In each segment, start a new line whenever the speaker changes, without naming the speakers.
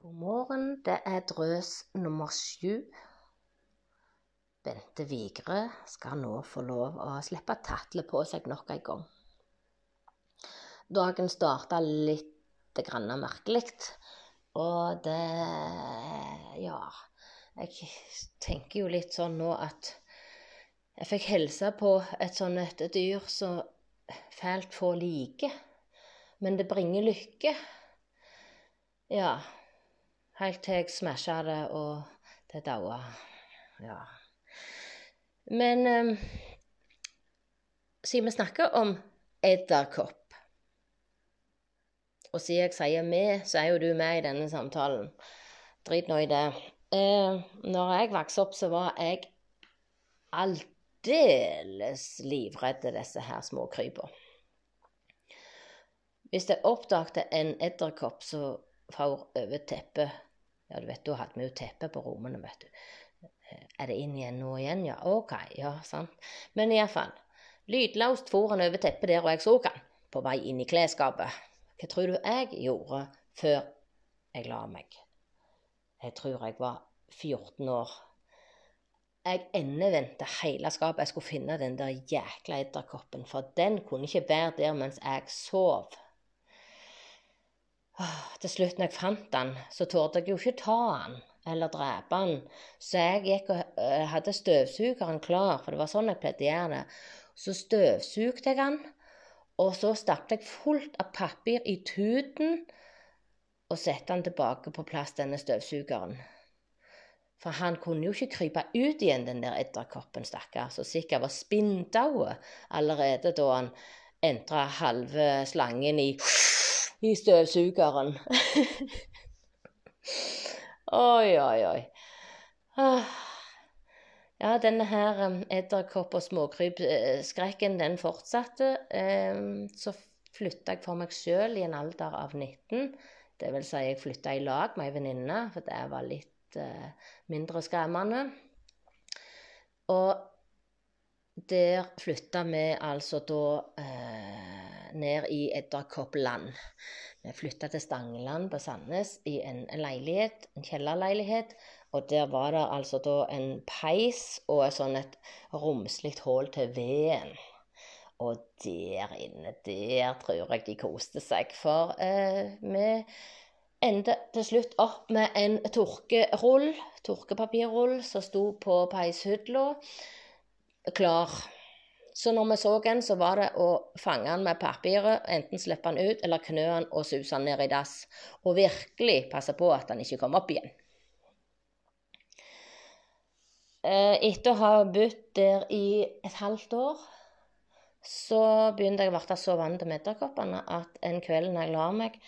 God morgen. Det er drøs nummer sju. Bente Vigre skal nå få lov å slippe tatlet på seg nok en gang. Dagen starta litt merkelig, og det Ja, jeg tenker jo litt sånn nå at jeg fikk hilse på et sånt et dyr som fælt få liker, men det bringer lykke. Ja, Helt til jeg smasha det, og det daua. Ja. Men um, siden vi snakker om edderkopp, og siden jeg sier vi, så er jo du med i denne samtalen. Drit nå i det. Eh, når jeg vokste opp, så var jeg aldeles livredd disse her små småkrypa. Hvis jeg oppdaget en edderkopp som for over teppet ja, du vet, da hadde vi jo teppe på rommene, vet du. Er det inn igjen nå igjen? Ja, OK. Ja, sant. Men iallfall. Lydløst for han over teppet der, og jeg så han på vei inn i klesskapet. Hva tror du jeg gjorde før jeg la meg? Jeg tror jeg var 14 år. Jeg endevendte hele skapet. Jeg skulle finne den der jækla edderkoppen, for den kunne ikke være der mens jeg sov. Til slutt, når jeg fant den, så torde jeg jo ikke ta den eller drepe den. Så jeg gikk og uh, hadde støvsugeren klar, for det var sånn jeg pleide å gjøre det. Så støvsugde jeg den, og så stappet jeg fullt av papir i tuten og satte den tilbake på plass, denne støvsugeren. For han kunne jo ikke krype ut igjen, den der edderkoppen, stakkar, som sikkert var spinndau allerede da han entra halve slangen i i støvsugeren. oi, oi, oi. Ah. Ja, denne her um, edderkopp- og småkrypskrekken, den fortsatte. Um, så flytta jeg for meg sjøl i en alder av 19. Det vil si, jeg flytta i lag med ei venninne, for det var litt uh, mindre skremmende. Og der flytta vi altså da uh, ned i Edderkoppland. Vi flytta til Stangeland på Sandnes i en, leilighet, en kjellerleilighet. Og der var det altså da en peis og et sånn et romslig hull til veden. Og der inne, der tror jeg de koste seg. For eh, vi endte til slutt opp med en tørkerull, tørkepapirrull, som sto på peishylla klar. Så når vi så den, så var det å fange den med papiret, enten slippe den ut eller knø den og suse den ned i dass. Og virkelig passe på at den ikke kom opp igjen. Eh, etter å ha bodd der i et halvt år, så begynte jeg å bli så vant til edderkoppene at en kveld når jeg la meg,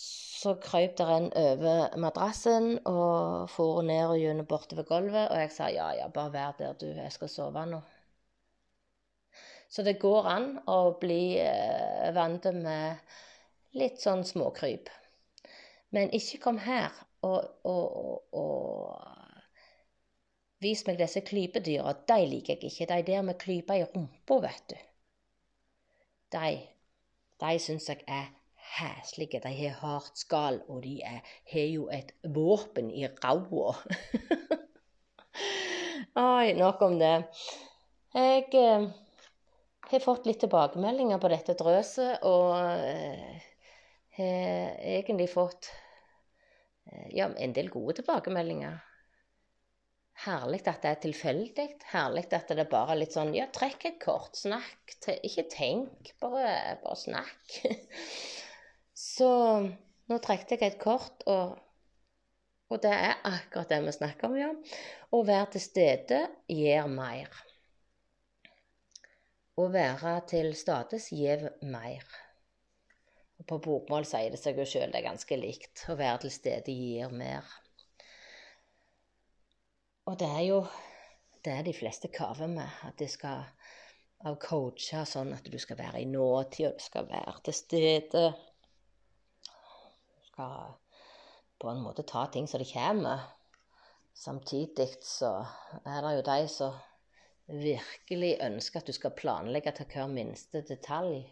så krøp der en over madrassen og for ned og gjennom bortover gulvet. Og jeg sa ja, ja, bare vær der, du, jeg skal sove nå. Så det går an å bli eh, vant med litt sånn småkryp. Men ikke kom her og, og, og, og vis meg disse klypedyra. De liker jeg ikke. De der med klyper i rumpa, vet du. De, de syns jeg er heslige. De har hardt skall, og de har jo et våpen i ræva. Oi, nok om det. Jeg eh, har fått litt tilbakemeldinger på dette drøset, og eh, har egentlig fått eh, ja, en del gode tilbakemeldinger. Herlig at det er tilfeldig. Herlig at det er bare litt sånn Ja, trekk et kort. Snakk. Ikke tenk, bare, bare snakk. Så nå trekte jeg et kort, og, og det er akkurat det vi snakker om, ja. Å være til stede gir mer. Å være til stades gjev mer. Og på bokmål sier det seg jo sjøl det er ganske likt. Å være til stede gir mer. Og det er jo det er de fleste kaver med. At de skal av coacher sånn at du skal være i nåtid, og du skal være til stede. Du skal på en måte ta ting som det kommer. Samtidig så er det jo de som virkelig ønsker at du skal planlegge til hver minste detalj.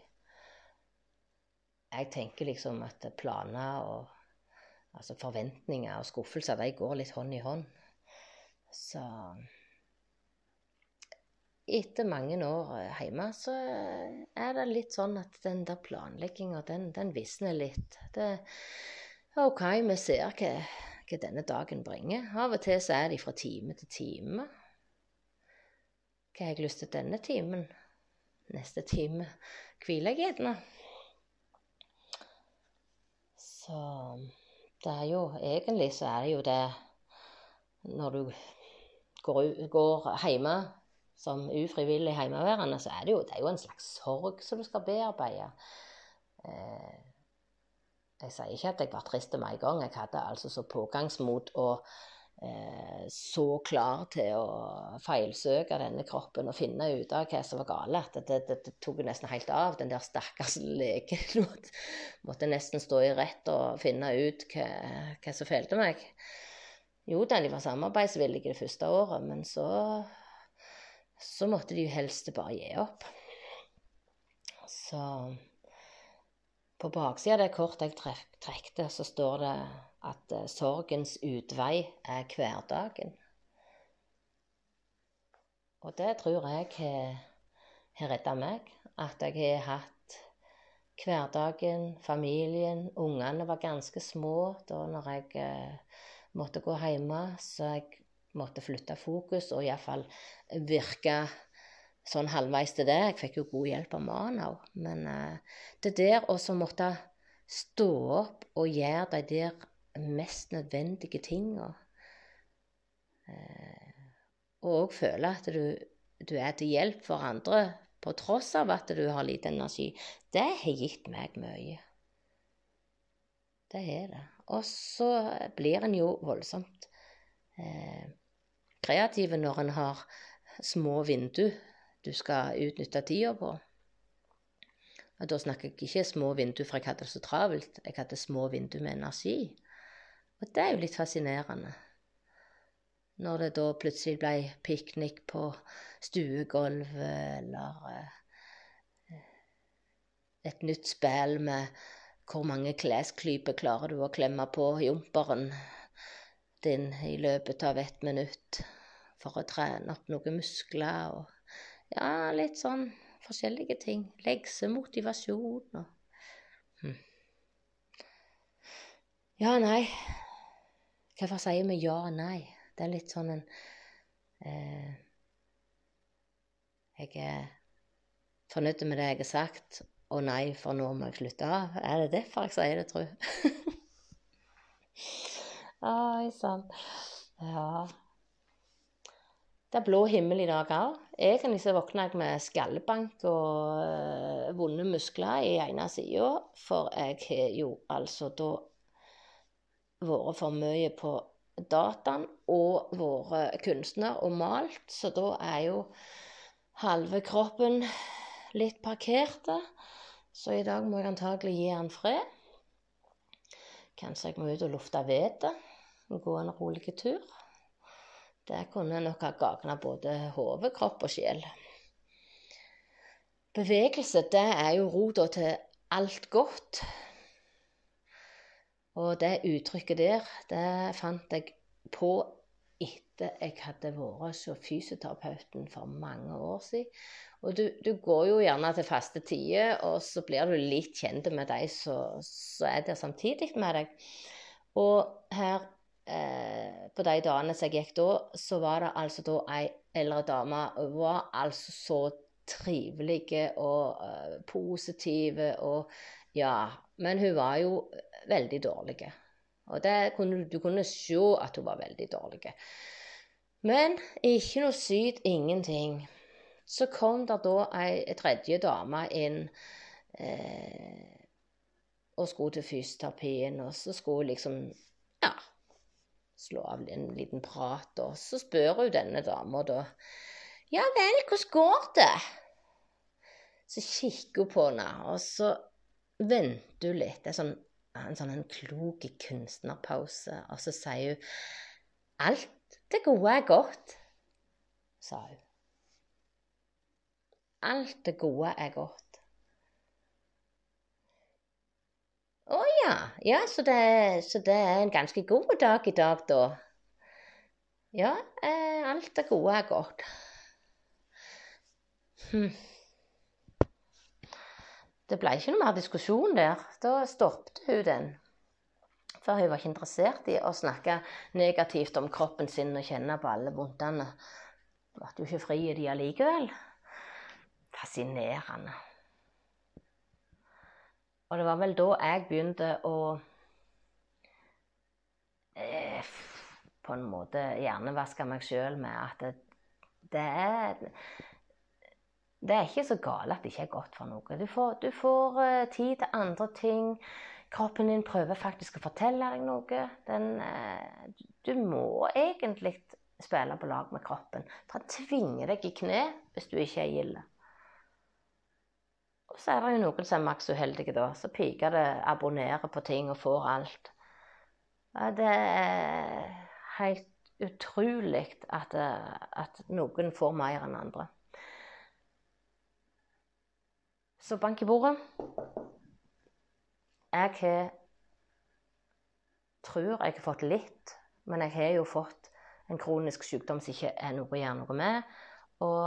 Jeg tenker liksom at planer og Altså forventninger og skuffelser, de går litt hånd i hånd. Så etter mange år hjemme, så er det litt sånn at den der planlegginga, den, den visner litt. Det er OK, vi ser hva, hva denne dagen bringer. Av og til så er de fra time til time. Hva har jeg lyst til denne timen? Neste time hviler jeg gjerne. Så det er jo Egentlig så er det jo det Når du går, går hjemme som ufrivillig hjemmeværende, så er det jo, det er jo en slags sorg som du skal bearbeide. Eh, jeg sier ikke at jeg var trist med en gang. Jeg hadde altså så pågangsmot og så klar til å feilsøke denne kroppen og finne ut av hva som var galt. at det, det, det tok nesten helt av. Den der stakkars legen måtte nesten stå i rett og finne ut hva, hva som feilte meg. Jo da, de var samarbeidsvillige det første året, men så så måtte de jo helst bare gi opp. Så på baksida av det kortet jeg trekte, så står det at uh, sorgens utvei er hverdagen. Og det tror jeg har redda meg. At jeg har hatt hverdagen, familien. Ungene var ganske små da når jeg uh, måtte gå hjemme, så jeg måtte flytte fokus og iallfall virke sånn halvveis til det. Jeg fikk jo god hjelp av mannen òg. Men uh, det der å måtte stå opp og gjøre de der mest nødvendige tinga uh, Og òg føle at du, du, er til hjelp for andre på tross av at du har lite energi, det har gitt meg mye. Det har det. Og så blir en jo voldsomt eh, kreativ når en har små vindu du skal utnytte tida på. Og da snakker jeg ikke små vindu for jeg hadde det så travelt, jeg hadde små vindu med energi. Og det er jo litt fascinerende. Når det da plutselig ble piknik på stuegulvet, eller eh, et nytt spill med hvor mange klesklyper klarer du å klemme på jumperen din i løpet av ett minutt for å trene opp noen muskler og Ja, litt sånn forskjellige ting. Leksemotivasjon og hm. Ja, nei. Hvorfor sier vi ja og nei? Det er litt sånn en eh, Jeg er fornøyd med det jeg har sagt, og nei, for nå må jeg slutte av. Er det derfor jeg sier det, tru? Oi sann. Ja. Det er blå himmel i dag òg. Egentlig så våkna jeg med skallebank og uh, vonde muskler i ene sida, for jeg har jo altså da vært for mye på dataen og vært kunstner og malt, så da er jo halve kroppen litt parkerte. Så i dag må jeg antagelig gi han fred. Kanskje jeg må ut og lufte vettet og gå en rolig tur. Det kunne nok ha gagna både hode, kropp og sjel. Bevegelse, det er jo rota til alt godt. Og det uttrykket der, det fant jeg på etter jeg hadde vært hos fysioterapeuten for mange år siden. Og du, du, går jo gjerne til faste tider, og så blir du litt kjent med de som er der samtidig med deg. Og her eh, på de dagene som jeg gikk da, så var det altså da ei eldre dame. Hun var altså så trivelige og uh, positive og Ja. Men hun var jo veldig dårlig. Og kunne, du kunne se at hun var veldig dårlig. Men ikke noe syd, ingenting. Så kom det da ei tredje dame inn eh, og skulle til fysioterapien, og så skulle hun liksom Ja, slå av en liten prat, og så spør hun denne dama da Ja vel, hvordan går det? Så kikker hun på henne, og så venter hun litt. Det er sånn, en sånn en klok kunstnerpause, og så sier hun Alt det gode er godt, sa hun. Alt det gode er godt. Å ja, ja. Ja, så det, så det er en ganske god dag i dag, da. Ja, eh, alt det gode er godt. Hm. Det ble ikke noe mer diskusjon der. Da stoppet hun den. For hun var ikke interessert i å snakke negativt om kroppen sin og kjenne på alle vondtene. Ble jo ikke fri i de allikevel. Fascinerende. Og det var vel da jeg begynte å eh, på en måte hjernevaske meg sjøl med at det, det er det er ikke så galt at det ikke er godt for noe. Du får, du får uh, tid til andre ting. Kroppen din prøver faktisk å fortelle deg noe. Den, uh, du må egentlig spille på lag med kroppen. For han tvinger deg i kne hvis du ikke er gild. Og så er det jo noen som er maks uheldige, da. Så piker det abonnerer på ting og får alt. Det er helt utrolig at, eh, at noen får mer enn andre. Så bank i bordet. Jeg har tror jeg har fått litt, men jeg har jo fått en kronisk sykdom som ikke er noe å gjøre noe med. Og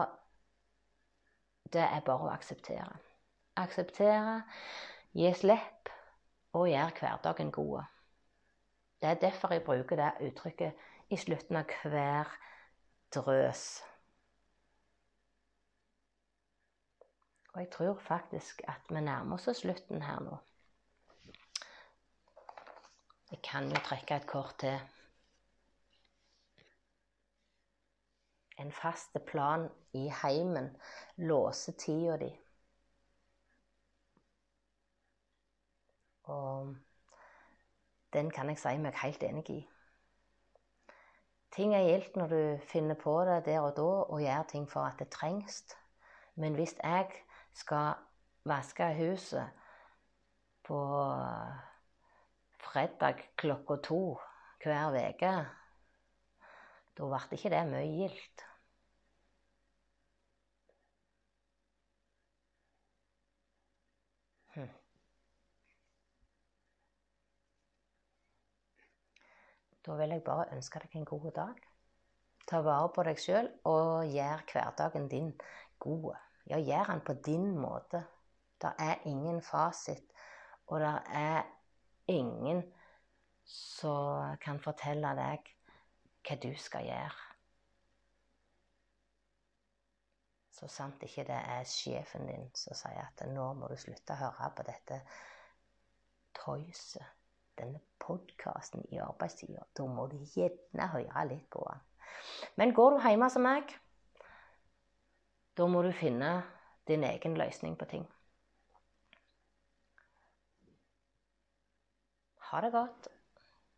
det er bare å akseptere. Akseptere, gi slipp og gjøre hverdagen god. Det er derfor jeg bruker det uttrykket i slutten av hver drøs. Og jeg tror faktisk at vi nærmer oss slutten her nå. Jeg kan jo trekke et kort til. En fast plan i heimen låser tida di. Og den kan jeg si meg helt enig i. Ting er gildt når du finner på det der og da og gjør ting for at det trengs. Men hvis jeg skal vaske huset på fredag klokka to hver uke, da ble ikke det mye gildt. Hm. Da vil jeg bare ønske deg en god dag. Ta vare på deg sjøl og gjør hverdagen din god. Ja, gjør den på din måte. Det er ingen fasit, og det er ingen som kan fortelle deg hva du skal gjøre. Så sant ikke det er sjefen din som sier at nå må du slutte å høre på dette tøyset, denne podkasten i arbeidstida. Da må du gjerne høre litt på den. Men går du hjemme som meg, da må du finne din egen løsning på ting. Ha det godt.